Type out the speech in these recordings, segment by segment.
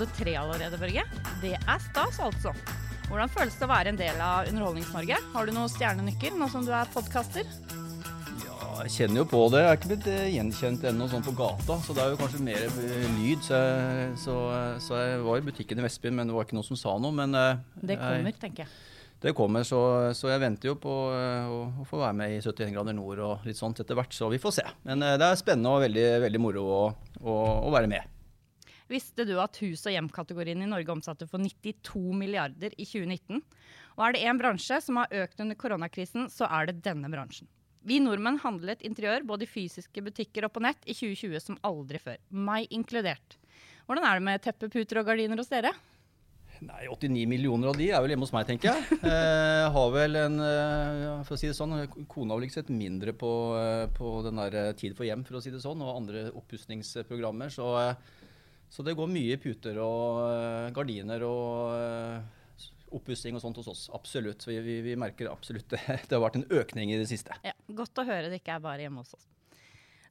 episode tre allerede, Børge. Det er stas, altså. Hvordan føles det å være en del av Underholdnings-Norge? Har du noen stjernenykker nå som du er podkaster? Ja, jeg kjenner jo på det. Jeg er ikke blitt eh, gjenkjent ennå sånn på gata, så det er jo kanskje mer eh, lyd. Så jeg, så, så jeg var i butikken i Vestbyen, men det var ikke noen som sa noe. Men eh, Det kommer, jeg, tenker jeg. det kommer, så, så jeg venter jo på å, å få være med i 71 grader nord og litt sånt etter hvert, så vi får se. Men det er spennende og veldig, veldig moro å, å, å være med. Visste du at hus- og hjem-kategorien i Norge omsatte for 92 milliarder i 2019? Og er det én bransje som har økt under koronakrisen, så er det denne bransjen. Vi nordmenn handlet interiør både i fysiske butikker og på nett i 2020 som aldri før. Meg inkludert. Hvordan er det med teppeputer og gardiner hos dere? Nei, 89 millioner av de er vel hjemme hos meg, tenker jeg. Eh, har vel en eh, For å si det sånn, kona har vel ikke sett mindre på, eh, på den der eh, Tid for hjem, for å si det sånn, og andre oppussingsprogrammer. Så, eh, så det går mye puter og eh, gardiner og eh, oppussing og sånt hos oss. Absolutt. Vi, vi, vi merker absolutt det. Det har vært en økning i det siste. Ja, Godt å høre det ikke er bare hjemme hos oss.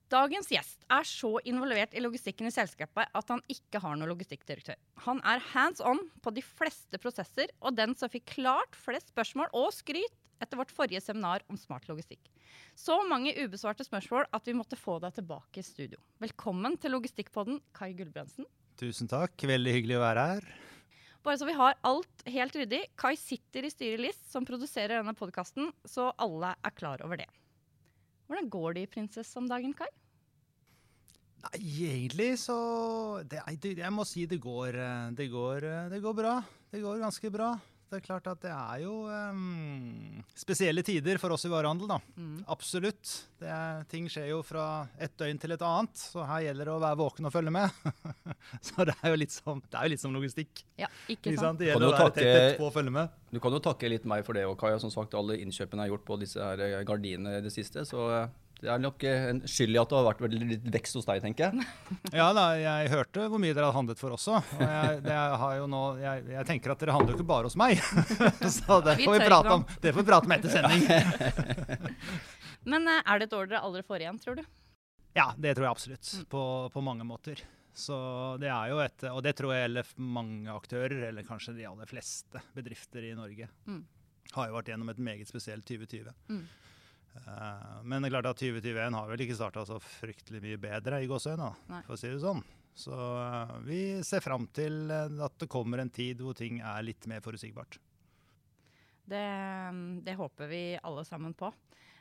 Dagens gjest er så involvert i logistikken i selskapet at han ikke har noen logistikkdirektør. Han er hands on på de fleste prosesser, og den som fikk klart flest spørsmål og skryt etter vårt forrige seminar om smart logistikk. Så mange ubesvarte spørsmål at vi måtte få deg tilbake i studio. Velkommen til Logistikkpodden, Kai Gulbrandsen. Tusen takk. Veldig hyggelig å være her. Bare så vi har alt helt ryddig. Kai sitter i styret LIS, som produserer denne podkasten, så alle er klar over det. Hvordan går det i Prinsess om dagen, Kai? Nei, egentlig så det, det, Jeg må si det går, eh, det går eh, Det går bra. Det går ganske bra. Det er klart at det er jo um, spesielle tider for oss i varehandel, da. Mm. Absolutt. Det er, ting skjer jo fra et døgn til et annet, så her gjelder det å være våken og følge med. så det er jo litt som, det er jo litt som logistikk. Ja, ikke Ikke sant? Det gjelder du å være tett, tett på og følge med. Du kan jo takke litt meg for det, og Kaja. Som sagt, alle innkjøpene jeg har gjort på disse her gardinene i det siste. Så eh, det er nok eh, en skyld i at det har vært litt vekst hos deg, tenker jeg. Ja da, jeg hørte hvor mye dere hadde handlet for også. Og jeg, det har jo nå, jeg, jeg tenker at dere handler jo ikke bare hos meg. Så det får vi prate om, det får vi prate om etter sending. Men eh, er det et år dere aldri får igjen, tror du? Ja, det tror jeg absolutt. På, på mange måter. Så det er jo et Og det tror jeg gjelder mange aktører, eller kanskje de aller fleste bedrifter i Norge. Mm. Har jo vært gjennom et meget spesielt 2020. Mm. Eh, men det er klart at 2021 har vel ikke starta så fryktelig mye bedre i gåseøynene, for å si det sånn. Så eh, vi ser fram til eh, at det kommer en tid hvor ting er litt mer forutsigbart. Det, det håper vi alle sammen på.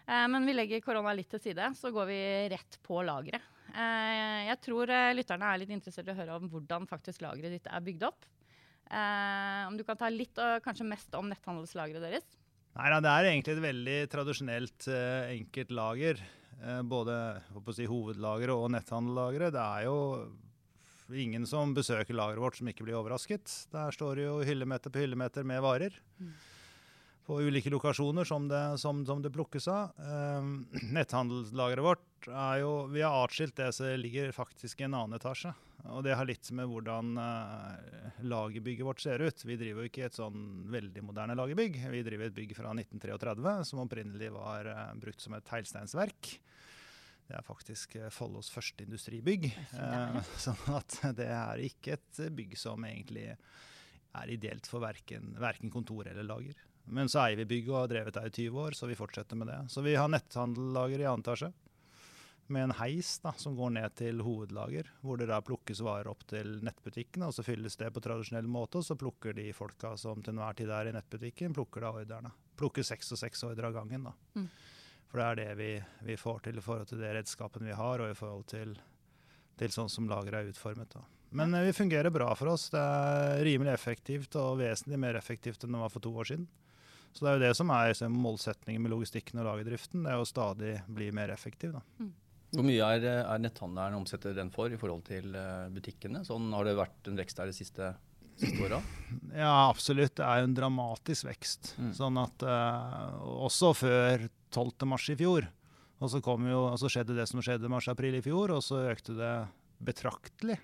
Men vi legger korona litt til side, så går vi rett på lageret. Jeg tror lytterne er litt interessert i å høre om hvordan faktisk lageret ditt er bygd opp. Om du kan ta litt, og kanskje mest om netthandelslageret deres? Nei, Det er egentlig et veldig tradisjonelt eh, enkelt lager. Eh, både si, hovedlageret og netthandellageret. Det er jo ingen som besøker lageret vårt som ikke blir overrasket. Der står det jo hyllemeter på hyllemeter med varer. Mm. På ulike lokasjoner som det, som, som det plukkes av. Eh, netthandelslageret vårt er jo Vi har atskilt det, det ligger faktisk i en annen etasje. Og det har litt med hvordan uh, lagerbygget vårt ser ut. Vi driver jo ikke et sånn veldig moderne lagerbygg. Vi driver et bygg fra 1933 som opprinnelig var uh, brukt som et teglsteinsverk. Det er faktisk eh, Follos første industribygg. Eh, sånn at det er ikke et bygg som egentlig er ideelt for verken, verken kontor eller lager. Men så eier vi bygget og har drevet det i 20 år, så vi fortsetter med det. Så vi har netthandellager i annen etasje med en heis da, som går ned til hovedlager, hvor det da plukkes varer opp til nettbutikkene, og så fylles det på tradisjonell måte, og så plukker de folka som til enhver tid er i nettbutikken, plukker da ordrene. Plukker seks og seks ordre av gangen, da. Mm. For det er det vi, vi får til i forhold til det redskapen vi har, og i forhold til, til sånn som lageret er utformet. da. Men eh, vi fungerer bra for oss. Det er rimelig effektivt, og vesentlig mer effektivt enn det var for to år siden. Så det er jo det som er målsetningen målsettingen med logistikken og lagerdriften, det er å stadig bli mer effektiv. da. Hvor mye er, er netthandelen omsetter den for i forhold til eh, butikkene? Sånn Har det vært en vekst der de siste, siste åra? Ja, absolutt. Det er jo en dramatisk vekst. Mm. Sånn at uh, Også før 12. mars i fjor. Og så, kom jo, og så skjedde det som skjedde mars-april i fjor, og så økte det betraktelig.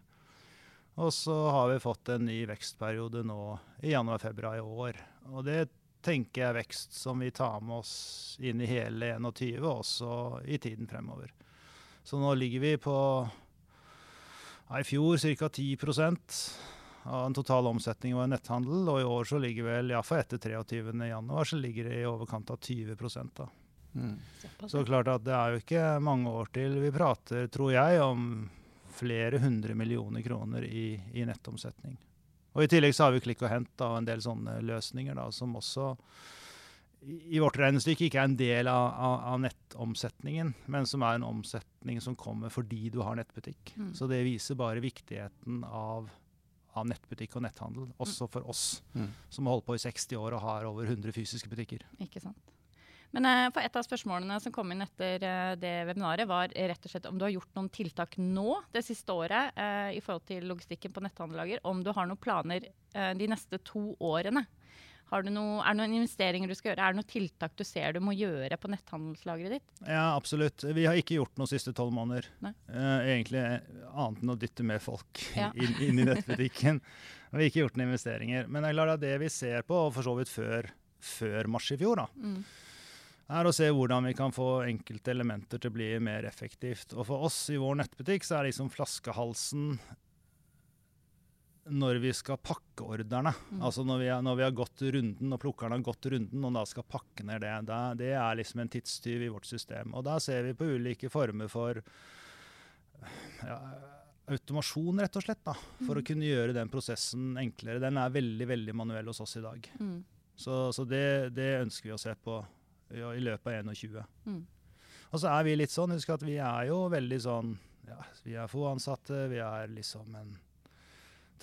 Og så har vi fått en ny vekstperiode nå i januar-februar i år. Og det tenker jeg er vekst som vi tar med oss inn i hele 21, også i tiden fremover. Så nå ligger vi på ja, i fjor ca. 10% av den totale omsetningen vår i netthandel. Og i år så ligger vel, iallfall etter 23. januar, så ligger det i overkant av 20 da. Mm. Så klart at det er jo ikke mange år til vi prater, tror jeg, om flere hundre millioner kroner i, i nettomsetning. Og I tillegg så har vi Klikk og Hent og en del sånne løsninger da, som også i, vårt regnestykke ikke er en del av, av, av, nettomsetningen, men som er en omsetning som kommer fordi du har nettbutikk. Mm. Så det viser bare viktigheten av, av nettbutikk og netthandel, også for oss mm. som har holdt på i 60 år og har over 100 fysiske butikker. Ikke sant. Men uh, for et av spørsmålene som kom inn etter uh, det webinaret, var rett og slett om du har gjort noen tiltak nå det siste året eh, i forhold til logistikken på netthandellager. Om du har noen planer de neste to årene. Noe, er det noen investeringer du skal gjøre? Er det noen tiltak du ser du må gjøre på netthandelslageret ditt? Ja, absolutt. Vi har ikke gjort noe siste tolv måneder. egentlig annet enn å dytte mer folk ja. inn, inn, i nettbutikken. vi har ikke gjort noen investeringer. Men det det vi ser på, og for så vidt før, før mars i fjor, da, mm er å se hvordan vi kan få enkelte elementer til å bli mer effektivt. Og for oss i vår nettbutikk så er liksom flaskehalsen når vi skal pakke ordrene. Mm. Altså når vi, når vi, har, gått runden, og plukkerne har gått runden, og da skal pakke ned det. det. Det er liksom en tidstyv i vårt system. Og da ser vi på ulike former for ja, automasjon, rett og slett. da, For mm. å kunne gjøre den prosessen enklere. Den er veldig veldig manuell hos oss i dag. Mm. Så, så det, det ønsker vi å se på i løpet av 2021. Mm. Og så er vi litt sånn, husk at vi er jo veldig sånn ja, Vi er få ansatte, vi er liksom en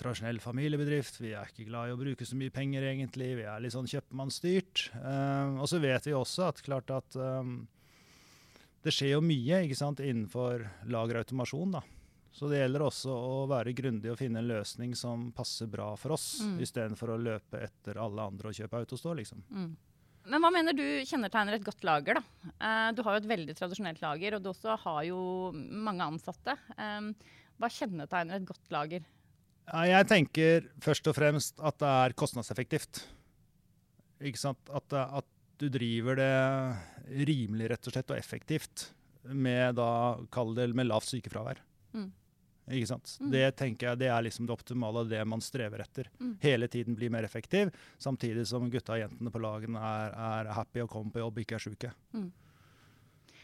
tradisjonell familiebedrift. Vi er ikke glad i å bruke så mye penger, egentlig. Vi er litt sånn kjøpmannsstyrt. Uh, og så vet vi også at klart at um, det skjer jo mye ikke sant, innenfor lagerautomasjon. da. Så det gjelder også å være grundig og finne en løsning som passer bra for oss, mm. istedenfor å løpe etter alle andre og kjøpe autostå, liksom. Mm. Men hva mener du kjennetegner et godt lager? da? Uh, du har jo et veldig tradisjonelt lager, og du også har jo mange ansatte. Um, hva kjennetegner et godt lager? Ja, jeg tenker først og fremst at det er kostnadseffektivt. Ikke sant? At, at du driver det rimelig rett og slett og effektivt med, da, kall det, med lavt sykefravær. Mm. Ikke sant? Mm. Det tenker jeg det er liksom det optimale, det man strever etter. Mm. Hele tiden bli mer effektiv, samtidig som gutta og jentene på lagene er, er happy og kommer på jobb, ikke er sjuke. Mm.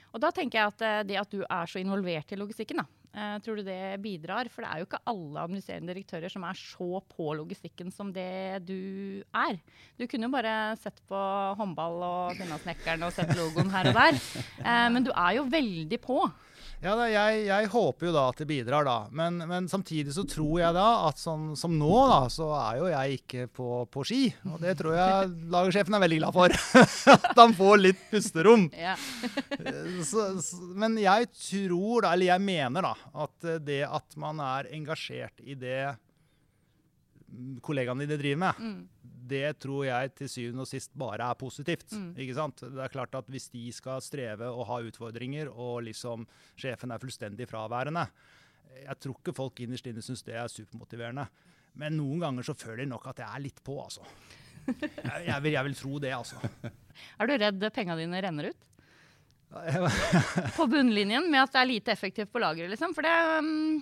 Og da tenker jeg at eh, det at du er så involvert i logistikken, da, eh, tror du det bidrar? For det er jo ikke alle administrerende direktører som er så på logistikken som det du er. Du kunne jo bare sett på håndball og denne snekkeren og sett logoen her og der. Uh, men du er jo veldig på. Ja, da, jeg, jeg, håper jo da at det bidrar, da. Men, men samtidig så tror jeg da at sånn som nå, da, så er jo jeg ikke på, på ski. Og det tror jeg lagersjefen er veldig glad for. at han får litt pusterom. Ja. så, så, men jeg tror da, eller jeg mener da, at det at man er engasjert i det kollegaene dine driver med, mm. Det tror jeg til syvende og sist bare er positivt. Mm. ikke sant? Det er klart at Hvis de skal streve og ha utfordringer, og liksom sjefen er fullstendig fraværende Jeg tror ikke folk innerst inne syns det er supermotiverende. Men noen ganger så føler de nok at jeg er litt på, altså. Jeg, jeg, vil, jeg vil, tro det, altså. Er du redd penga dine renner ut? på bunnlinjen med at det er lite effektivt på lageret, liksom? For det um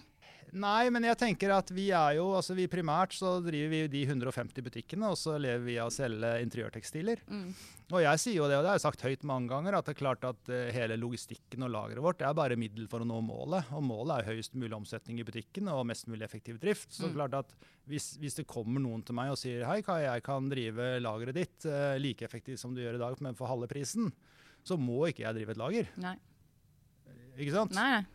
Nei, men jeg tenker at vi er jo altså vi Primært så driver vi de 150 butikkene, og så lever vi av å selge interiørtekstiler. Mm. Og jeg sier jo det, og det har jeg sagt høyt mange ganger, at det er klart at uh, hele logistikken og lageret vårt det er bare middel for å nå målet. Og målet er høyest mulig omsetning i butikken og mest mulig effektiv drift. Så mm. klart at hvis, hvis, det kommer noen til meg og sier hei, Kai, jeg kan drive lageret ditt uh, like effektivt som du gjør i dag, men for halve prisen, så må ikke jeg drive et lager. Nei. Ikke sant? Nei.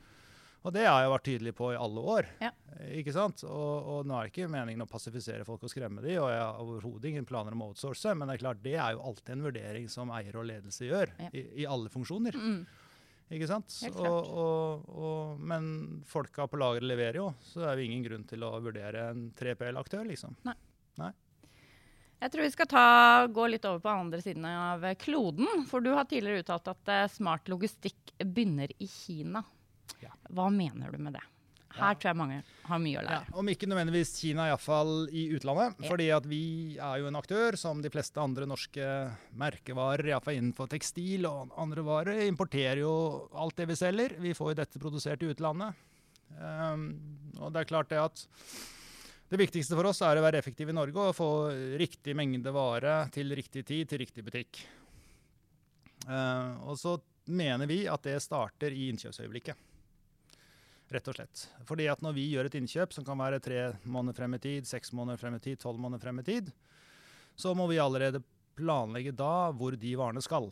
Og det har jeg vært tydelig på i alle år. Ja. ikke sant? Og, og, nå er det ikke meningen å passifisere folk og skremme dem, og jeg har overhodet ingen planer om å outsource, men det er klart, det er jo alltid en vurdering som eier og ledelse gjør, ja. i, i, alle funksjoner. Mm. Ikke sant? Og, og, men folka på lageret leverer jo, så det er jo ingen grunn til å vurdere en 3PL-aktør, liksom. Nei. Nei. Jeg tror vi skal ta, gå litt over på andre siden av kloden. For du har tidligere uttalt at uh, smart logistikk begynner i Kina. Ja. Hva mener du med det? Her tror jeg mange har mye å lære. Ja, om ikke nødvendigvis Kina, iallfall i utlandet. Ja. fordi at vi er jo en aktør som de fleste andre norske merkevarer, iallfall innenfor tekstil og andre varer, importerer jo alt det vi selger. Vi får jo dette produsert i utlandet. Um, og det er klart det at Det viktigste for oss er å være effektive i Norge og få riktig mengde vare til riktig tid til riktig butikk. Uh, og så mener vi at det starter i innkjøpsøyeblikket. Rett og slett. Fordi at når vi gjør et innkjøp som kan være tre måneder frem i tid, seks måneder frem i tid, tolv måneder frem i tid, så må vi allerede planlegge da hvor de varene skal.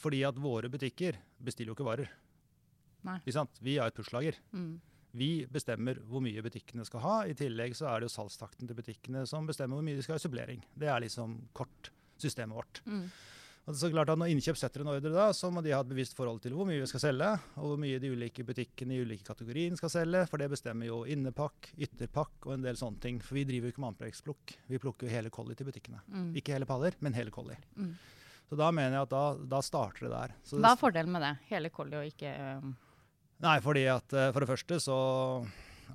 Fordi at våre butikker bestiller jo ikke varer. Nei. Vi har et pushlager. Mm. Vi bestemmer hvor mye butikkene skal ha. I tillegg så er det jo salgstakten til butikkene som bestemmer hvor mye de skal ha i supplering. Det er liksom kort systemet vårt. Mm. Og det er så klart at Når innkjøp setter en ordre, da, så må de ha et bevisst forhold til hvor mye vi skal selge, og hvor mye de ulike butikkene i ulike kategorier skal selge. For det bestemmer jo innepakk, ytterpakk og en del sånne ting. For vi driver jo ikke med annenprekksplukk. Vi plukker jo hele collie til butikkene. Mm. Ikke hele paller, men hele collie. Mm. Så da mener jeg at da, da starter det der. Så Hva er fordelen med det? Hele collie og ikke um, nei, fordi at eh, for det første så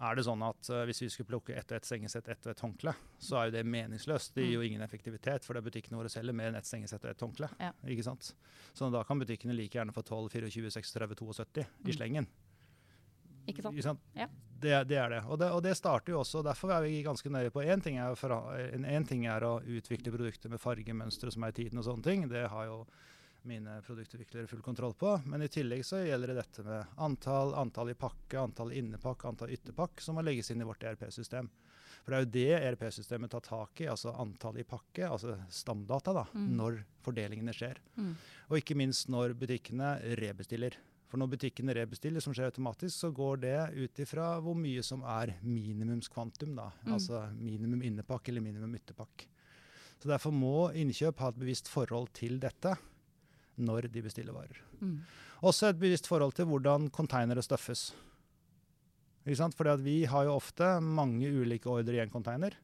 er det sånn at uh, hvis vi skulle plukke ett og ett sengesett, ett og ett håndkle, så er jo det meningsløst. Det gir jo ingen effektivitet, for det er butikkene våre selger mer enn ett sengesett og ett håndkle. Ja. Ikke sant? Så da kan butikkene like gjerne få 12, 24, 36, 72 i Mm. slengen. Ikke sant? Ikke sant? Ja. Det, det er det. Og, det. og det starter jo også, derfor er vi ganske nøye på én ting, er en ting er å utvikle produkter med fargemønstre som er i tiden og sånne ting. Det har jo mine produktutviklere full kontroll på. Men i tillegg så gjelder det dette med antall, antall i pakke, antall innepakk, antall ytterpakk, som må legges inn i vårt ERP-system. For det er jo det ERP-systemet tar tak i, altså antall i pakke, altså stamdata, da, Mm. når fordelingene skjer. Mm. Og ikke minst når butikkene rebestiller. For når butikkene rebestiller, som skjer automatisk, så går det ut ifra hvor mye som er minimumskvantum. da. Mm. Altså minimum innepakk eller minimum ytterpakk. Så Derfor må innkjøp ha et bevisst forhold til dette når de bestiller varer. Mm. Også et bevisst forhold til hvordan konteinere støffes. Ikke sant? Fordi at vi har jo ofte mange ulike ordre i en konteiner.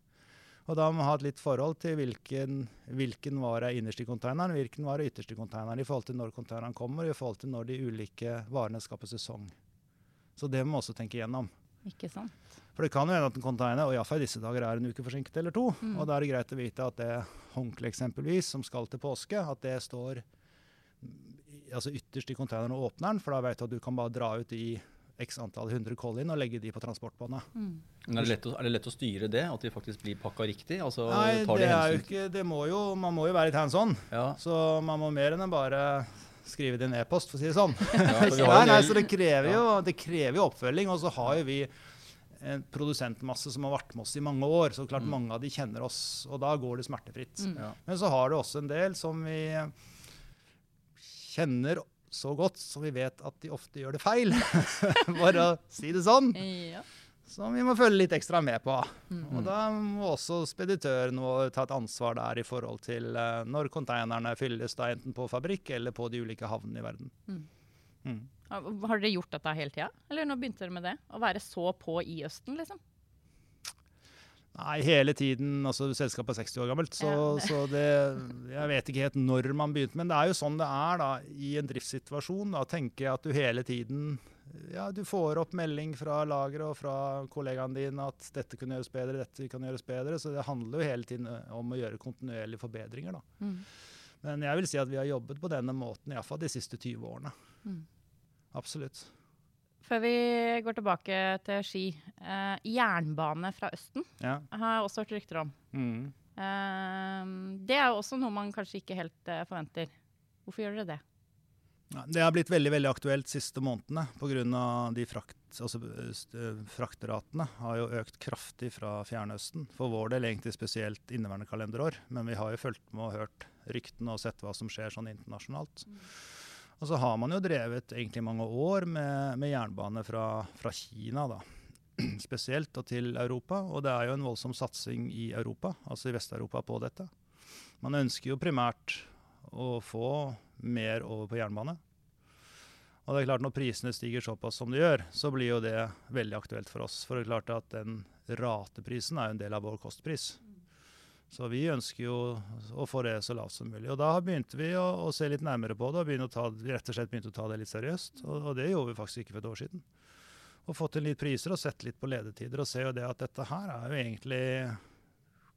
Og da må vi ha et litt forhold til hvilken, hvilken vare er innerst i konteineren, hvilken vare er ytterst i konteineren, i forhold til når konteineren kommer, i forhold til når de ulike varene skaper sesong. Så det må vi også tenke igjennom. Ikke sant? For det kan jo hende at en container og iallfall i disse dager er en uke forsinket eller to. Mm. Og da er det greit å vite at det håndkleet eksempelvis, som skal til påske, at det står altså ytterst i containeren og åpner den, for da vet du at du kan bare dra ut i x antall hundre kollin og legge de på transportbåndet. Mm. Men er det, lett å, er det lett å styre det, at de faktisk blir pakka riktig? Altså, Nei, tar det de er jo ikke Det må jo Man må jo være litt hands on. Ja, Så man må mer enn bare skrive det i en e-post, for å si det sånn. ja, så, nei, nei, så det krever, jo, det krever jo oppfølging. Og så har jo vi en produsentmasse som har vært med oss i mange år. Så klart Mm. mange av de kjenner oss, og da går det smertefritt. Mm. ja. Men så har du også en del som vi kjenner så godt, så vi vet at de ofte gjør det feil. Bare å si det sånn. Ja. Som vi må følge litt ekstra med på. Mm. Og da må også speditøren ta et ansvar der i forhold til eh, når konteinerne fylles, da enten på fabrikk eller på de ulike havnene i verden. Mm. Mm. Har dere gjort dette hele tida, eller nå begynte dere med det? Å være så på i Østen, liksom? Nei, hele tiden. altså Selskapet er 60 år gammelt, så, Ja. så det Jeg vet ikke helt når man begynte, men det er jo sånn det er da i en driftssituasjon. Da tenker jeg at du hele tiden ja, du får opp melding fra lageret og fra kollegaene dine at dette kunne gjøres bedre, dette kan gjøres bedre. Så det handler jo hele tiden om å gjøre kontinuerlige forbedringer. da. Mm. Men jeg vil si at vi har jobbet på denne måten iallfall de siste 20 årene. Mm. Absolutt. Før vi går tilbake til ski. Eh, jernbane fra Østen Ja. har jeg også hørt rykter om. Mm. Eh, det er jo også noe man kanskje ikke helt eh, forventer. Hvorfor gjør dere det? Det har blitt veldig veldig aktuelt de siste månedene pga. de frakt, altså, fraktratene har jo økt kraftig fra Fjernøsten. For vår del egentlig spesielt inneværende kalenderår, men vi har jo fulgt med og hørt ryktene og sett hva som skjer sånn internasjonalt. Og så har man jo drevet egentlig mange år med, med jernbane fra, fra Kina, da. Spesielt og til Europa. Og det er jo en voldsom satsing i Europa, altså i Vest-Europa, på dette. Man ønsker jo primært å få mer over på jernbane. Og det er klart Når prisene stiger såpass som de gjør, så blir jo det veldig aktuelt for oss. For det er klart at den rateprisen er jo en del av vår kostpris. Så vi ønsker jo å få det så lavt som mulig. Og da begynte vi å, å se litt nærmere på det, og ta, rett og slett begynte å ta det litt seriøst. Og, og det gjorde vi faktisk ikke for et år siden. Og fått inn litt priser og sett litt på ledetider, og ser jo det at dette her er jo egentlig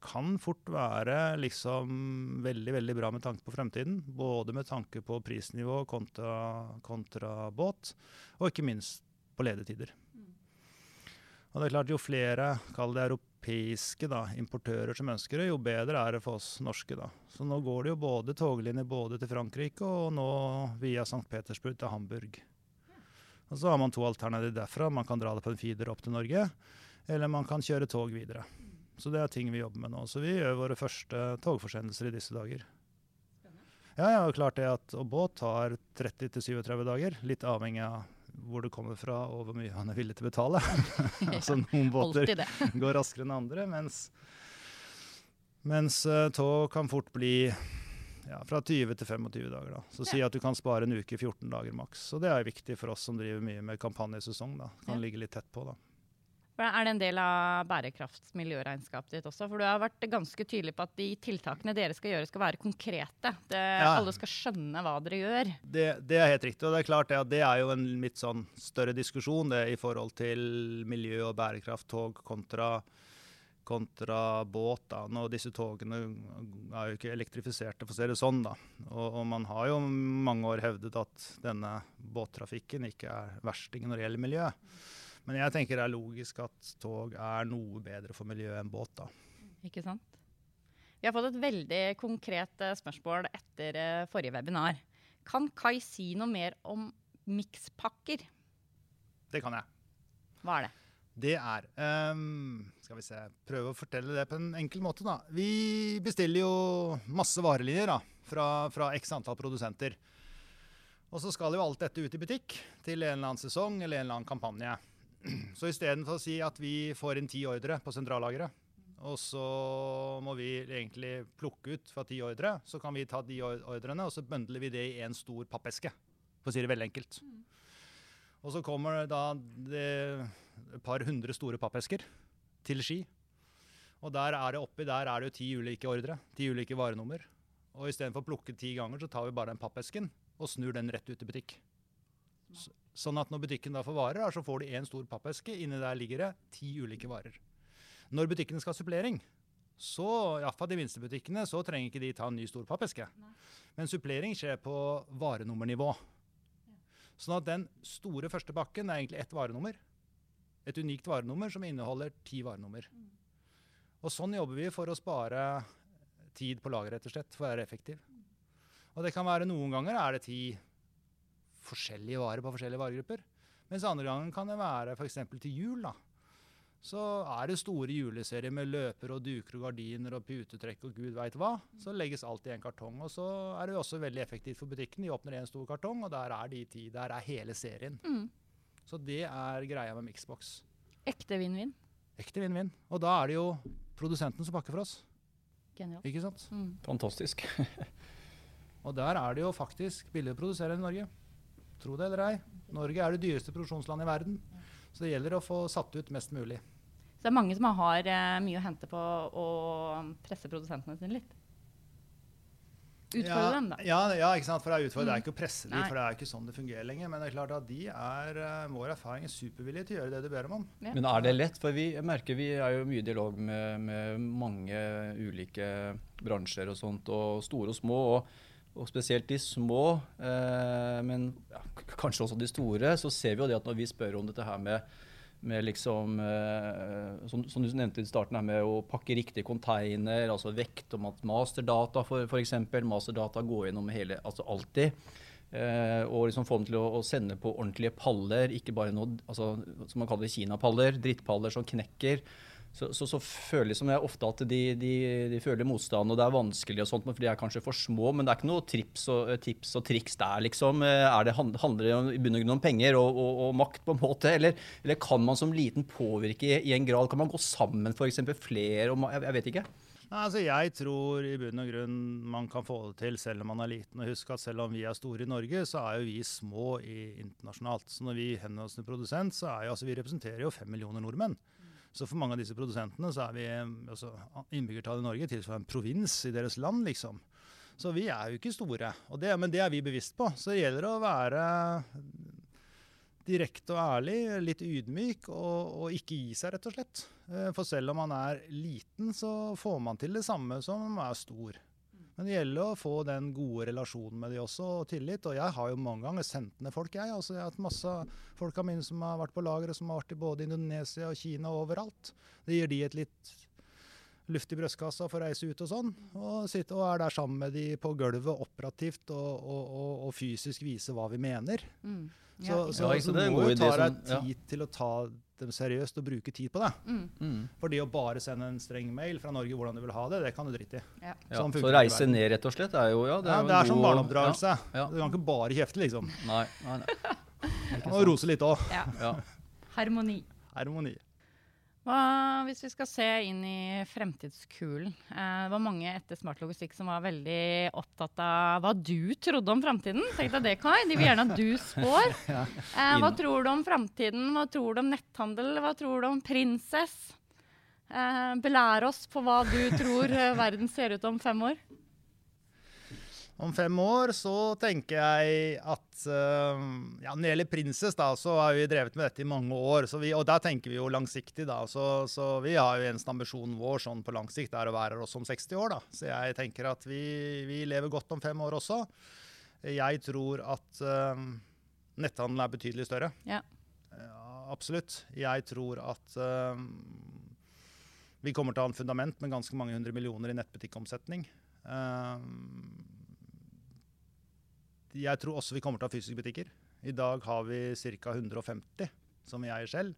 kan fort være liksom veldig veldig bra med tanke på fremtiden. Både med tanke på prisnivå kontra, kontra båt, og ikke minst på ledetider. Og det er klart Jo flere kall det europeiske da, importører som ønsker det, jo bedre er det for oss norske. da. Så nå går det jo både toglinjer både til Frankrike og nå via St. Petersburg til Hamburg. Og Så har man to alternativer derfra. Man kan dra det på en feeder opp til Norge, eller man kan kjøre tog videre. Så det er ting vi jobber med nå. Så vi gjør våre første togforsendelser i disse dager. Ja, ja, klart det at Og båt tar 30-37 dager, litt avhengig av hvor det kommer fra og hvor mye han er villig til å betale. altså Noen båter går raskere enn andre, mens, mens uh, tog kan fort bli ja, fra 20 til 25 dager. da. Så si at du kan spare en uke, 14 dager maks. Så det er viktig for oss som driver mye med kampanjesesong. da. Kan Ja. ligge litt tett på, da. Er det en del av bærekraftsmiljøregnskapet ditt også? For du har vært ganske tydelig på at de tiltakene dere skal gjøre, skal være konkrete. Det, Ja. Alle skal skjønne hva dere gjør. Det, det er helt riktig. Og det er klart det, at det er jo en litt sånn større diskusjon det, i forhold til miljø og bærekraft, tog kontra, kontra båt. da. Nå, disse togene er jo ikke elektrifiserte, for å si det sånn. da. Og, og man har jo mange år hevdet at denne båttrafikken ikke er verstingen når det gjelder miljø. Men jeg tenker det er logisk at tog er noe bedre for miljøet enn båt. da. Ikke sant? Vi har fått et veldig konkret eh, spørsmål etter eh, forrige webinar. Kan Kai si noe mer om mikspakker? Det kan jeg. Hva er det? Det er um, Skal vi se Prøve å fortelle det på en enkel måte, da. Vi bestiller jo masse varelinjer da, fra, fra x antall produsenter. Og så skal jo alt dette ut i butikk til en eller annen sesong eller en eller annen kampanje. Så istedenfor å si at vi får inn ti ordre på sentrallageret, og så må vi egentlig plukke ut fra ti ordre, så kan vi ta de ordrene og så bøndler vi det i en stor pappeske. For å si det veldig enkelt. Og så kommer det da et par hundre store pappesker til Ski. Og der er det oppi der er det jo ti ulike ordre, ti ulike varenummer. Og istedenfor å plukke ti ganger, så tar vi bare den pappesken og snur den rett ut i butikk. Så, sånn at når butikken da får varer, så får de én stor pappeske. Inni der ligger det ti ulike varer. Når butikkene skal ha supplering, så iallfall de minste butikkene, så trenger ikke de ta en ny stor pappeske. Men supplering skjer på varenummernivå. Sånn at den store første pakken er egentlig ett varenummer. Et unikt varenummer som inneholder ti varenummer. Og sånn jobber vi for å spare tid på lager, rett og slett, for å være effektiv. Og det kan være noen ganger er det ti forskjellige varer på forskjellige varegrupper. Mens andre gangen kan det være f.eks. til jul. da. Så er det store juleserier med løper og duker og gardiner og putetrekk og gud veit hva. Så legges alt i en kartong. Og så er det jo også veldig effektivt for butikken. De åpner en stor kartong, og der er de ti. Der er hele serien. Mm. Så det er greia med Mixbox. Ekte vinn-vinn. Ekte vinn-vinn. Og da er det jo produsenten som pakker for oss. Genialt. Ikke sant? Mm. Fantastisk. Og der er det jo faktisk billigere å produsere enn i Norge. Tro det eller ei. Norge er det dyreste produksjonslandet i verden. Så det gjelder å få satt ut mest mulig. Så det er mange som har eh, mye å hente på å presse produsentene sine litt. Utfordre ja, dem, da. Ja, ja, ikke sant? for det er. Det er Mm. ikke å presse dem, for det er ikke sånn det fungerer lenger. Men det er klart at de er, eh, vår erfaring er supervillige til å gjøre det du ber dem om. Ja. Men er det lett? For vi merker vi er jo mye i dialog med, med mange ulike bransjer og sånt, og store og små. og og spesielt de små, eh, men ja, kanskje også de store, så ser vi jo det at når vi spør om dette her med, med liksom, eh, som, som du nevnte i starten, her med å pakke riktig container, altså vekt om at masterdata for, eksempel, masterdata går gjennom hele, altså alltid. Eh, og liksom få dem til å, å sende på ordentlige paller, ikke bare noe altså, som man kaller Kina-paller, drittpaller som knekker. Så, så, så føler liksom jeg ofte at de, de, de føler motstand, og det er vanskelig, og sånt, for de er kanskje for små. Men det er ikke noe trips og, eh, tips og triks der, liksom. Eh, det, handler det i bunn og grunn om penger og, og, og makt, på en måte? Eller, eller kan man som liten påvirke i en grad? Kan man gå sammen, f.eks. flere? Og, jeg, jeg vet ikke. Nei, altså Jeg tror i bunn og grunn man kan få det til selv om man er liten. Og husk at selv om vi er store i Norge, så er jo vi små i internasjonalt. Så når vi henvender oss til produsent, så er jo altså vi representerer jo fem millioner nordmenn. Så for mange av disse produsentene så er vi altså innbyggertallet i Norge tilsvarende en provins i deres land, liksom. Så vi er jo ikke store. Det, men det er vi bevisst på. Så det gjelder å være direkte og ærlig, litt ydmyk og, og ikke gi seg, rett og slett. Eh, For selv om man er liten, så får man til det samme som om man er stor. Men det gjelder å få den gode relasjonen med de også, og tillit. Og jeg har jo mange ganger sendt ned folk, jeg. Altså, jeg har hatt masse folk av mine som har vært på lageret, som har vært i både Indonesia og Kina og overalt. Det gir de et litt luft i brystkassa for å reise ut og sånn. Og, sitte, og er der sammen med de på gulvet operativt og, og, og, og fysisk vise hva vi mener. Mm. Så, Ja. så, Ja, så er du en må jo ta deg tid ja. til å ta dem seriøst og bruke tid på det. Mm. Mm. For det å bare sende en streng mail fra Norge hvordan du vil ha det, det kan du drite i. Ja. Ja. Sånn Så det i reise ned, rett og slett, er jo ja, Det er, jo det er som barneoppdragelse. Ja. Du kan ikke bare kjefte, liksom. Nei, nei, nei. Sant. rose litt òg. Ja. Ja. Harmoni. Harmoni. Hva, hvis vi skal se inn i fremtidskulen eh, Det var mange etter Smart Logistikk som var veldig opptatt av hva du trodde om framtiden. Tenk deg det, Kai. De vil gjerne at du spår. Eh, hva tror du om framtiden? Hva tror du om netthandel? Hva tror du om Prinsess? Eh, belær oss på hva du tror eh, verden ser ut om fem år. Om fem år så tenker jeg at uh, ja, Når det gjelder Princess, da, så har vi drevet med dette i mange år. Så vi, og der tenker vi jo langsiktig, da. Så, så vi har jo eneste ambisjonen vår sånn på lang sikt er å være her også om 60 år, da. Så jeg tenker at vi, vi lever godt om fem år også. Jeg tror at uh, netthandelen er betydelig større. Ja. Uh, absolutt. Jeg tror at uh, vi kommer til å ha en fundament med ganske mange hundre millioner i nettbutikkomsetning. Eh, jeg tror også vi kommer til å ha fysiske butikker. I dag har vi ca. 150 som vi eier selv.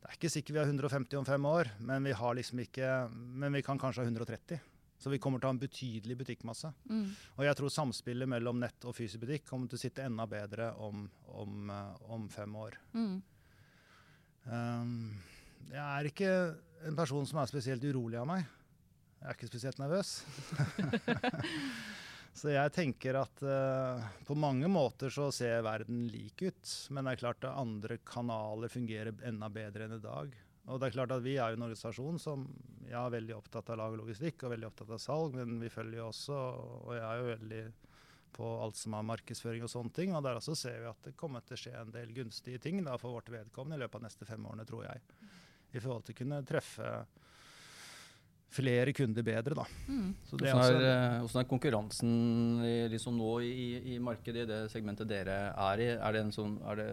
Det er ikke sikkert vi har 150 om fem år, men vi, har liksom ikke, men vi kan kanskje ha 130. Så vi kommer til å ha en betydelig butikkmasse. Mm. Og jeg tror samspillet mellom nett og fysisk butikk kommer til å sitte enda bedre om, om, eh, om fem år. Mm. Um, jeg er ikke en person som er spesielt urolig av meg. Jeg er ikke spesielt nervøs. så jeg tenker at uh, på mange måter så ser verden lik ut. Men det er klart at andre kanaler fungerer enda bedre enn i dag. Og det er klart at Vi er jo en organisasjon som jeg er veldig opptatt av lag og logistikk og veldig opptatt av salg, men vi følger jo også, og jeg er jo veldig på alt som er markedsføring og sånne ting. Og der også ser vi at det kommer til å skje en del gunstige ting da, for vårt vedkommende i løpet av neste fem årene, tror jeg. I forhold til å kunne treffe flere kunder bedre, da. Mm. Så det er Hvordan er, også, eh, hvordan er konkurransen i, liksom nå i, i markedet, i det segmentet dere er i? Er det en som, er det,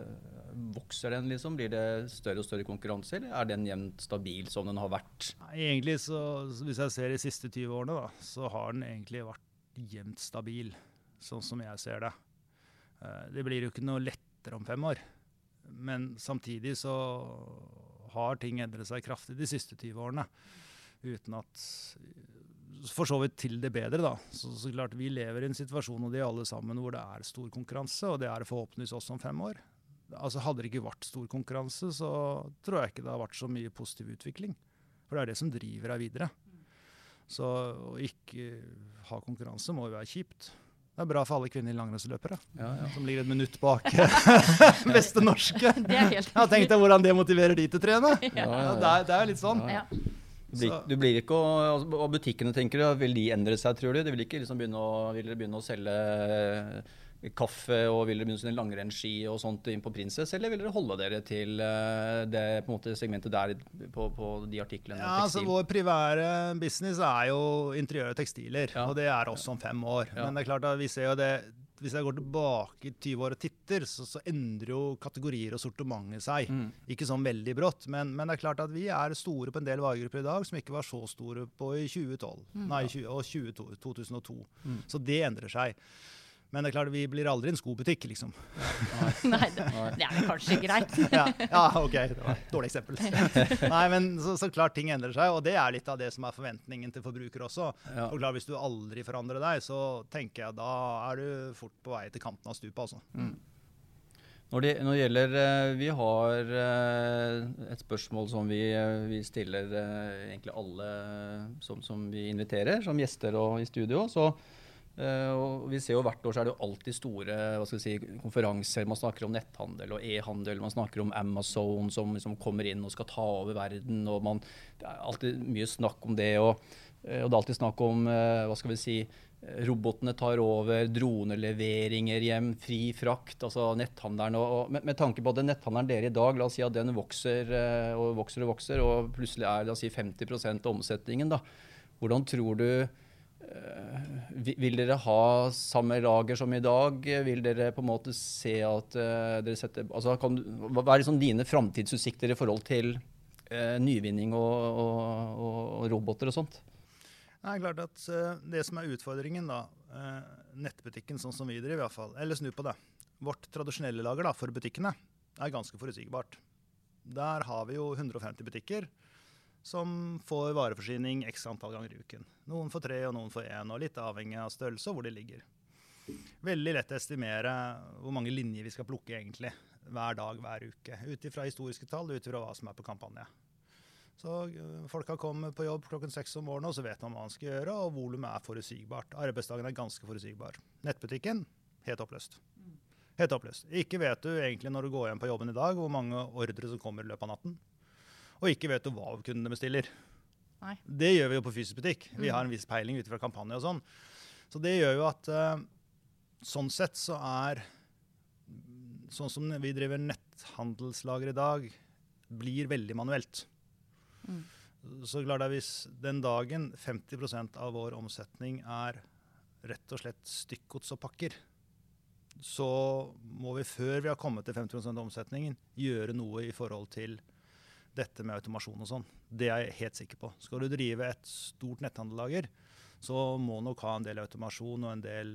vokser den, liksom? Blir det større og større konkurranse, eller er den jevnt stabil som den har vært? Egentlig så, Hvis jeg ser de siste 20 årene, da, så har den egentlig vært jevnt stabil, sånn som jeg ser det. Eh, Det blir jo ikke noe lettere om fem år. Men samtidig så har ting endret seg kraftig de siste 20 årene. Uten at For så vidt til det bedre, da. Så, så klart Vi lever i en situasjon og de alle sammen hvor det er stor konkurranse, og det er det forhåpentligvis også om fem år. Altså Hadde det ikke vært stor konkurranse, så tror jeg ikke det har vært så mye positiv utvikling. For det er det som driver deg videre. Så å ikke ha konkurranse må jo være kjipt. Det er bra for alle kvinnelige langrennsløpere Ja, ja. som ligger et minutt bak beste norske. Det er helt Ja, Tenk deg hvordan det motiverer de til å trene. Ja, ja, Ja, ja. det, er, det er litt sånn. Du blir, du blir ikke altså, Og butikkene, tenker du, vil de endre seg, tror du? De vil ikke liksom begynne å, vil dere begynne å selge eh, kaffe og vil dere begynne å selge langrennsski og sånt inn på Princess, eller vil dere holde dere til eh, det måte segmentet der på, på de artiklene? Ja, altså? Vår privære business er jo interiør og tekstiler, Ja. og det er også om fem år. Ja. Men det er klart at vi ser jo det hvis jeg går tilbake 20 år og titter, så, så endrer jo kategorier og sortimentet seg. Mm. Ikke sånn veldig brått, men, men det er klart at vi er store på en del varegrupper i dag som ikke var så store på i 2012 nei, 20, og 20, 2002. Mm. Så det endrer seg. Men det er klart, vi blir aldri en skobutikk, liksom. Nei, det, det er vel kanskje greit. ja, ja, OK. Det var et dårlig eksempel. Nei, men så, så klart ting endrer seg, og det er litt av det som er forventningen til forbruker også. Ja. Og klart, Hvis du aldri forandrer deg, så tenker jeg da er du fort på vei til kanten av stupet. altså. Når det, når det gjelder eh, Vi har eh, et spørsmål som vi, eh, vi stiller egentlig alle som, som vi inviterer, som gjester og i studio. Så, og vi ser jo Hvert år så er det jo alltid store hva skal vi si, konferanser. Man snakker om netthandel og e-handel. Man snakker om Amazon som som kommer inn og skal ta over verden. og man, Det er alltid mye snakk om det. og, eh, og det er alltid snakk om eh, hva skal vi si, Robotene tar over, droneleveringer hjem, fri frakt, altså netthandelen. Og, og med, med tanke på at den netthandelen dere i dag, la oss si at den vokser eh, og vokser og vokser, og plutselig er la oss si 50 av omsetningen, da. Hvordan tror du Vil dere ha samme lager som i dag? Vil dere på en måte se at eh, dere setter altså kan, Hva er liksom dine framtidsutsikter i forhold til eh, nyvinning og, og, og, roboter og sånt? Det er klart at eh, det som er utfordringen, da, eh, nettbutikken sånn som vi driver, i hvert fall, eller snu på det. Vårt tradisjonelle lager da, for butikkene er ganske forutsigbart. Der har vi jo 150 butikker som får vareforsyning x antall ganger i uken. Noen får tre, og noen får én, og litt avhengig av størrelse og hvor de ligger. Veldig lett å estimere hvor mange linjer vi skal plukke egentlig, hver dag, hver uke. Ut ifra historiske tall, ut ifra hva som er på kampanje. Så øh, Folka kommer på jobb klokken seks om morgenen, og så vet man hva man skal gjøre, og volumet er forutsigbart. Arbeidsdagen er ganske forutsigbar. Nettbutikken helt oppløst. Helt oppløst. Ikke vet du egentlig når du går hjem på jobben i dag, hvor mange ordre som kommer i løpet av natten. Og ikke vet hva kundene bestiller. Nei. Det gjør vi jo på fysisk butikk. Vi Mm. har en viss peiling ut fra kampanje og sånn. Så det gjør jo at øh, sånn sett så er Sånn som vi driver netthandelslager i dag, blir veldig manuelt. Mm. Så klart er hvis den dagen 50% av vår omsetning er rett og slett stykkgods og pakker, så må vi før vi har kommet til 50 av omsetningen, gjøre noe i forhold til dette med automasjon og sånn. Det er jeg helt sikker på. Skal du drive et stort netthandellager, så må nok ha en del automasjon og en del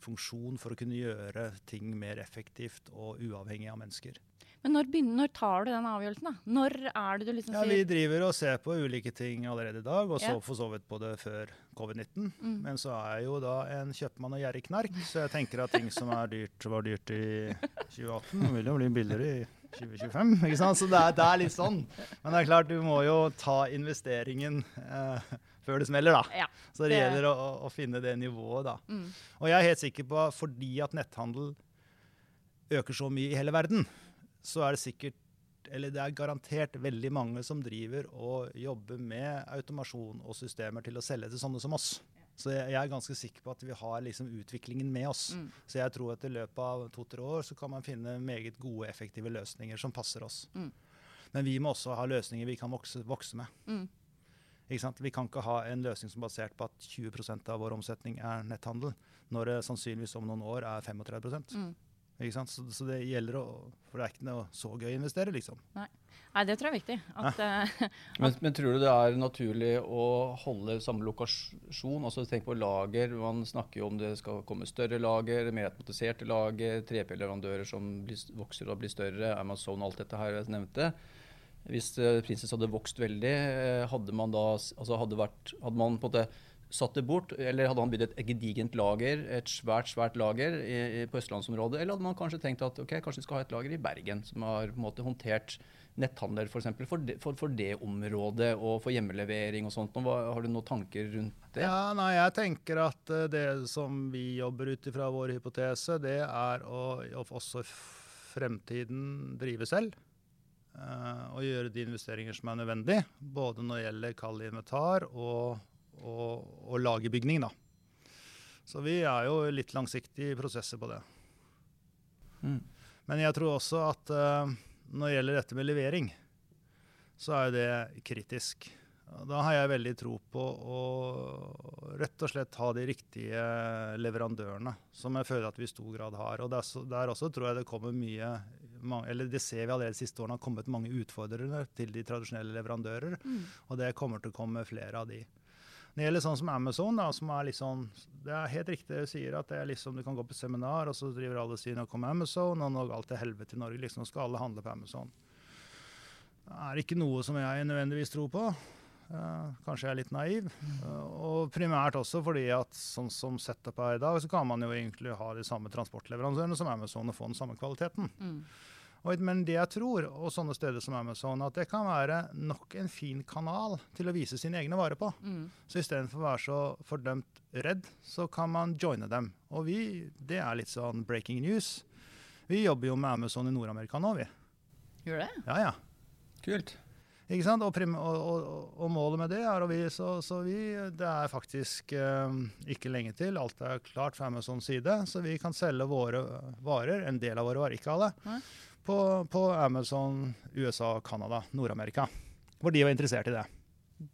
funksjon for å kunne gjøre ting mer effektivt og uavhengig av mennesker. Men når, begynner, når tar du den avgjørelsen, da? Når er det du liksom sier Ja, Vi driver og ser på ulike ting allerede i dag, og så yeah. for så vidt på det før covid-19. Mm. Men så er jeg jo da en kjøpmann og gjerrig knark, så jeg tenker at ting som er dyrt, var dyrt i 2018, vil jo bli billigere i 2025. ikke sant? Så det er, det er litt sånn. Men det er klart, du må jo ta investeringen eh, før det smeller, da. Ja. Så det, Det- gjelder å, å- finne det nivået, da. Mm. Og jeg er helt sikker på fordi at netthandel øker så mye i hele verden, så er det sikkert eller det er garantert veldig mange som driver og jobber med automasjon og systemer til å selge til sånne som oss. Så jeg, jeg er ganske sikker på at vi har liksom utviklingen med oss. Mm. Så jeg tror at i løpet av to-tre år så kan man finne meget gode, effektive løsninger som passer oss. Mm. Men vi må også ha løsninger vi kan vokse, vokse med. Mm. Vi kan ikke ha en løsning som er basert på at 20% av vår omsetning er netthandel, når det sannsynligvis om noen år er 35 Mm. Så, så det gjelder å For det er ikke noe så gøy å investere, liksom. Nei, det tror jeg er viktig. At, eh, Men, men tror du det er naturlig å holde samme lokasjon? Altså Tenk på lager. Man snakker jo om det skal komme større lager, mer automatiserte lager, 3P-leverandører som blir, vokser og blir større, Amazon, alt dette her jeg nevnte. Hvis uh, Princess hadde vokst veldig, eh, hadde man da altså hadde, vært, hadde man på en måte satt det bort, eller hadde han bygd et gedigent lager, et svært svært lager i, i, på østlandsområdet, eller hadde man kanskje tenkt at ok, kanskje vi skal ha et lager i Bergen som har på en måte håndtert netthandel for, eksempel, for, for, for det området og for hjemmelevering og sånt. Hva, har du noen tanker rundt det? Ja, nei, jeg tenker at eh, det som vi jobber ut ifra vår hypotese, det er å også i fremtiden drive selv. eh, og gjøre de investeringer som er nødvendig, både når det gjelder kall inventar og, og, og lagerbygning. Da. Så vi er jo litt langsiktige prosesser på det. Mm. Men jeg tror også at eh, når det gjelder dette med levering, så er jo det kritisk. Da har jeg veldig tro på å rett og slett ha de riktige leverandørene, som jeg føler at vi i stor grad har. Og der, der også tror jeg det kommer mye eller det ser vi allerede de siste årene har kommet mange utfordrere til de tradisjonelle leverandører. mm. Og det kommer til å komme flere av de. Når det gjelder sånn som Amazon, da, som er litt sånn, det er helt riktig det du sier, at det er liksom, du kan gå på seminar, og så driver alle og sier nå kommer Amazon, og nå går alt til helvete i Norge. liksom, Nå skal alle handle på Amazon. Det er ikke noe som jeg nødvendigvis tror på. Uh, kanskje jeg er litt naiv. Uh, og primært også fordi at sånn som setup er i dag, så kan man jo egentlig ha de samme transportleverandørene som Amazon og få den samme kvaliteten. Mm. Og, men det jeg tror, og sånne steder som Amazon, at det kan være nok en fin kanal til å vise sine egne varer på. Mm. Så istedenfor å være så fordømt redd, så kan man joine dem. Og vi, det er litt sånn breaking news. Vi jobber jo med Amazon i Nord-Amerika nå, vi. Gjør det? Ja, ja. Kult. Ikke sant? Og, prim og, og, og målet med det er, å vi, så, så vi, det er faktisk eh, ikke lenge til. Alt er klart fra Amazons side, så vi kan selge våre varer, en del av våre varer, ikke alle, Nei. På, på Amazon USA, Canada, Nord-Amerika. Hvor de var interessert i det.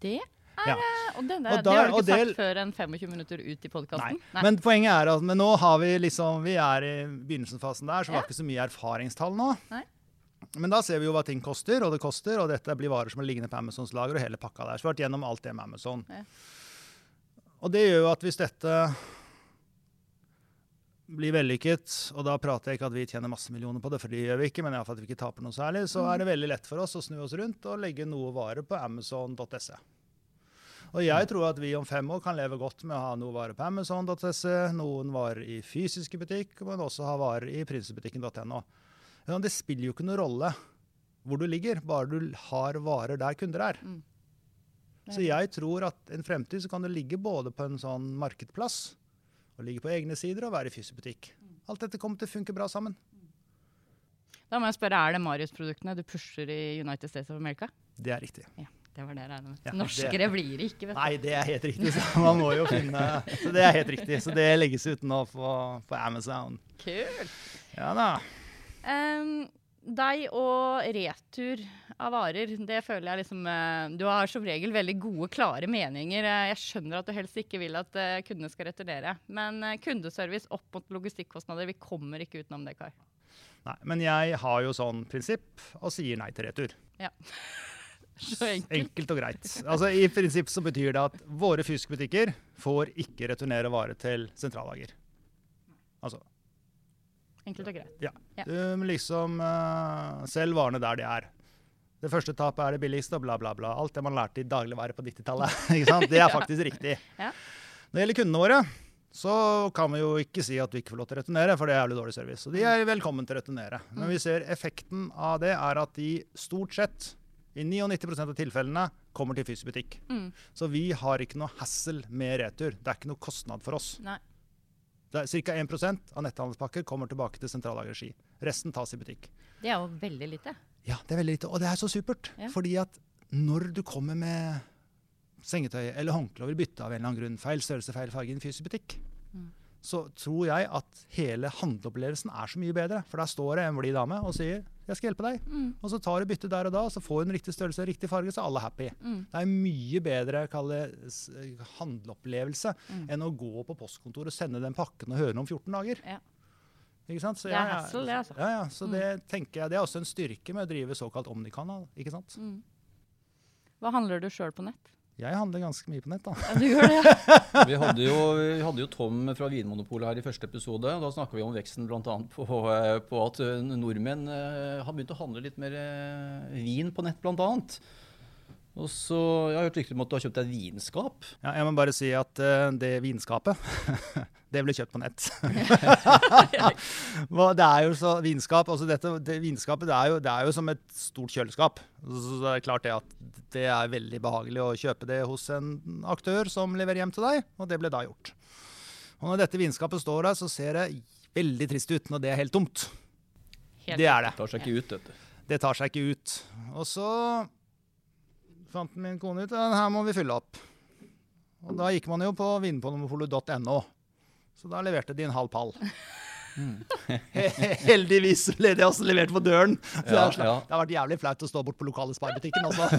Det er Ja. Og det, det, Og det har du ikke sagt det- før en 25 minutter ut i podkasten? Men poenget er at men nå har vi liksom Vi er i begynnelsenfasen der, så vi Ja. har ikke så mye erfaringstall nå. Nei. Men da ser vi jo hva ting koster, og det koster, og dette blir varer som er liggende på Amazons lager, og hele pakka der. Så vi har vært gjennom alt det med Amazon. Ja. Og det gjør jo at hvis dette blir vellykket, og da prater jeg ikke at vi tjener masse millioner på det, for det gjør vi ikke, men iallfall at vi ikke taper noe særlig, så er det veldig lett for oss å snu oss rundt og legge noe varer på amazon.se. Og jeg tror at vi om fem år kan leve godt med å ha noe varer på amazon.se, noen varer i fysiske butikk, men også ha varer i prinsebutikken.no. Det spiller jo ikke noen rolle hvor du ligger, bare du har varer der kunder er. Mm. Så jeg tror at en fremtid så kan du ligge både på en sånn markedplass, og ligge på egne sider og være i fysibutikk. Alt dette kommer til å funke bra sammen. Da må jeg spørre, er det Marius-produktene du pusher i United States of America? Det er riktig. Ja, det var det jeg regna med. Ja, Norskere det- blir det ikke, vet du. Nei, det er helt riktig. Så man må jo finne Så det er helt riktig. Så det legges ut nå på, på Amazon. Kult. Ja da. Em, deg og retur av varer, det føler jeg liksom eh, Du har som regel veldig gode, klare meninger. Eh, Jeg skjønner at du helst ikke vil at eh, kundene skal returnere. Men kundeservice opp mot logistikkostnader, vi kommer ikke utenom det, Kai. Nei, men jeg har jo sånn prinsipp og sier nei til retur. Så enkelt. Enkelt og greit. Altså I prinsipp så betyr det at våre fysiske butikker får ikke returnere varer til sentrallager. Altså, Enkelt og greit. Ja. du må liksom uh, selg varene der de er. Det første tapet er det billigste, og bla, bla, bla. Alt det man lærte i dagligvare på 90-tallet. ikke sant? Det er faktisk riktig. Ja. Når det gjelder kundene våre, så kan vi jo ikke si at du ikke får lov til å returnere, for det er jævlig dårlig service. Og de er velkommen til å returnere. Men vi ser effekten av det er at de stort sett, i 99% av tilfellene, kommer til fysisk butikk. Mm. Så vi har ikke noe hassle med retur. Det er ikke noe kostnad for oss. Nei. Ca. 1 av netthandelspakker kommer tilbake til sentrallagerregi. Resten tas i butikk. Det er jo veldig lite. Ja, det er veldig lite. Og det er så supert. Ja. Fordi at når du kommer med sengetøy eller håndkle vil bytte av en eller annen grunn, feil størrelse, feil farge i en fysisk butikk. Så tror jeg at hele handleopplevelsen er så mye bedre. For der står det en blid dame og sier 'jeg skal hjelpe deg'. Mm. Og så tar du bytte der og da, og så får hun riktig størrelse og riktig farge, så alle er happy. Mm. Det er en mye bedre kall handleopplevelse Mm. enn å gå på postkontoret og sende den pakken og høre den om 14 dager. Ja. Ikke sant? Så Det er hassle, det, altså. Ja, ja, så det tenker jeg, det er også en styrke med å drive såkalt omnikanal. ikke sant? Mm. Hva handler du sjøl på nett? Jeg handler ganske mye på nett, da. Ja, du gjør det, ja. Vi hadde, jo, vi hadde jo Tom fra Vinmonopolet her i første episode. og Da snakka vi om veksten bl.a. På, eh, på at nordmenn eh, har begynt å handle litt mer eh, vin på nett, bl.a. Og så, Jeg har hørt rykter om at du har kjøpt deg et vinskap. Ja, jeg må bare si at uh, det vinskapet, det ble kjøpt på nett. Det er jo så vinskap, altså dette, det vinskapet det er, jo, det er jo som et stort kjøleskap. Så det er klart det at det er veldig behagelig å kjøpe det hos en aktør som leverer hjem til deg, og det ble da gjort. Og når dette vinskapet står der, så ser det veldig trist ut når det er helt tomt. Helt Det er det. Tar seg ikke ut, vet du. Det tar seg ikke ut. Og så fant min kone ut at her må vi fylle opp. Og da gikk man jo på vinmonopolet.no. Så da leverte de en halv pall. Heldigvis ble det også levert på døren. Så det, Ja, har, ja. det har vært jævlig flaut å stå bort på lokale sparbutikken også.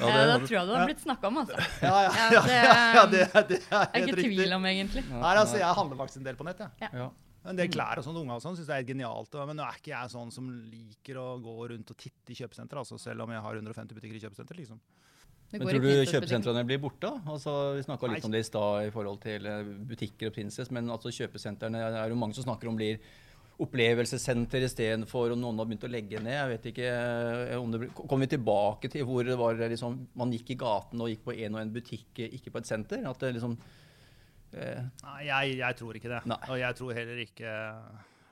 Ja, det da tror jeg det har blitt snakka om, altså. Ja, ja, Ja, ja, det- ja, ja, det, det er er ikke tvil om, egentlig. Nei, altså, jeg handler faktisk en del på nett, jeg. ja. En del klær og sånn, unge og sånn, synes jeg er genialt. Men nå er ikke jeg sånn som liker å gå rundt og titte i kjøpesenter, altså, selv om jeg har 150 butikker i kjøpesenter. liksom. Men tror du kjøpesentrene blir borte? Altså, vi snakka litt om det i stad i forhold til eh, butikker og Princess, men altså, kjøpesentrene er jo mange som snakker om blir opplevelsessenter istedenfor, og noen har begynt å legge ned. Jeg vet ikke eh, om det blir, Kommer vi tilbake til hvor det var liksom, man gikk i gaten og gikk på en og en butikk, ikke på et senter? At det liksom eh, Nei, jeg, jeg tror ikke det. Nei. Og jeg tror heller ikke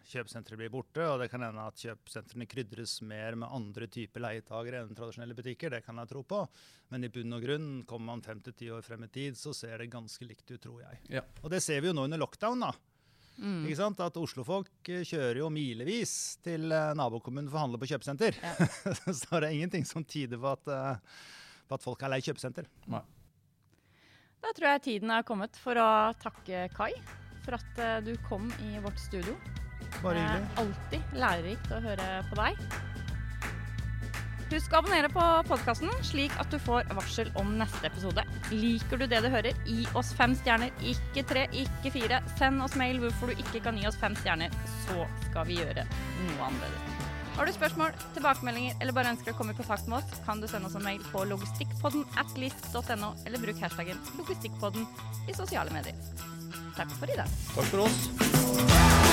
kjøpesentre blir borte. Og det kan hende at kjøpesentrene krydres mer med andre typer leietagere enn tradisjonelle butikker. Det kan jeg tro på. Men i bunn og grunn, kommer man fem til ti år frem i tid, så ser det ganske likt ut, tror jeg. Ja. Og det ser vi jo nå under lockdown, da. Mm. Ikke sant? At Oslofolk eh, kjører jo milevis til eh, nabokommunen for å handle på kjøpesenter. så det er ingenting som tyder på at, eh, på at folk er lei kjøpesenter. Nei. Da tror jeg tiden er kommet for å takke Kai for at eh, du kom i vårt studio. Bare Det hyggelig. er alltid lærerikt å høre på deg. Husk å abonnere på podkasten, slik at du får varsel om neste episode. Liker du det du hører, gi oss fem stjerner, ikke tre, ikke fire. Send oss mail hvorfor du ikke kan gi oss fem stjerner, så skal vi gjøre noe annerledes. Har du spørsmål, tilbakemeldinger eller bare ønsker å komme i kontakt med oss, kan du sende oss en mail på logistikkpodden at list.no, eller bruk hashtaggen logistikkpodden i sosiale medier. Takk for i dag. Takk for oss.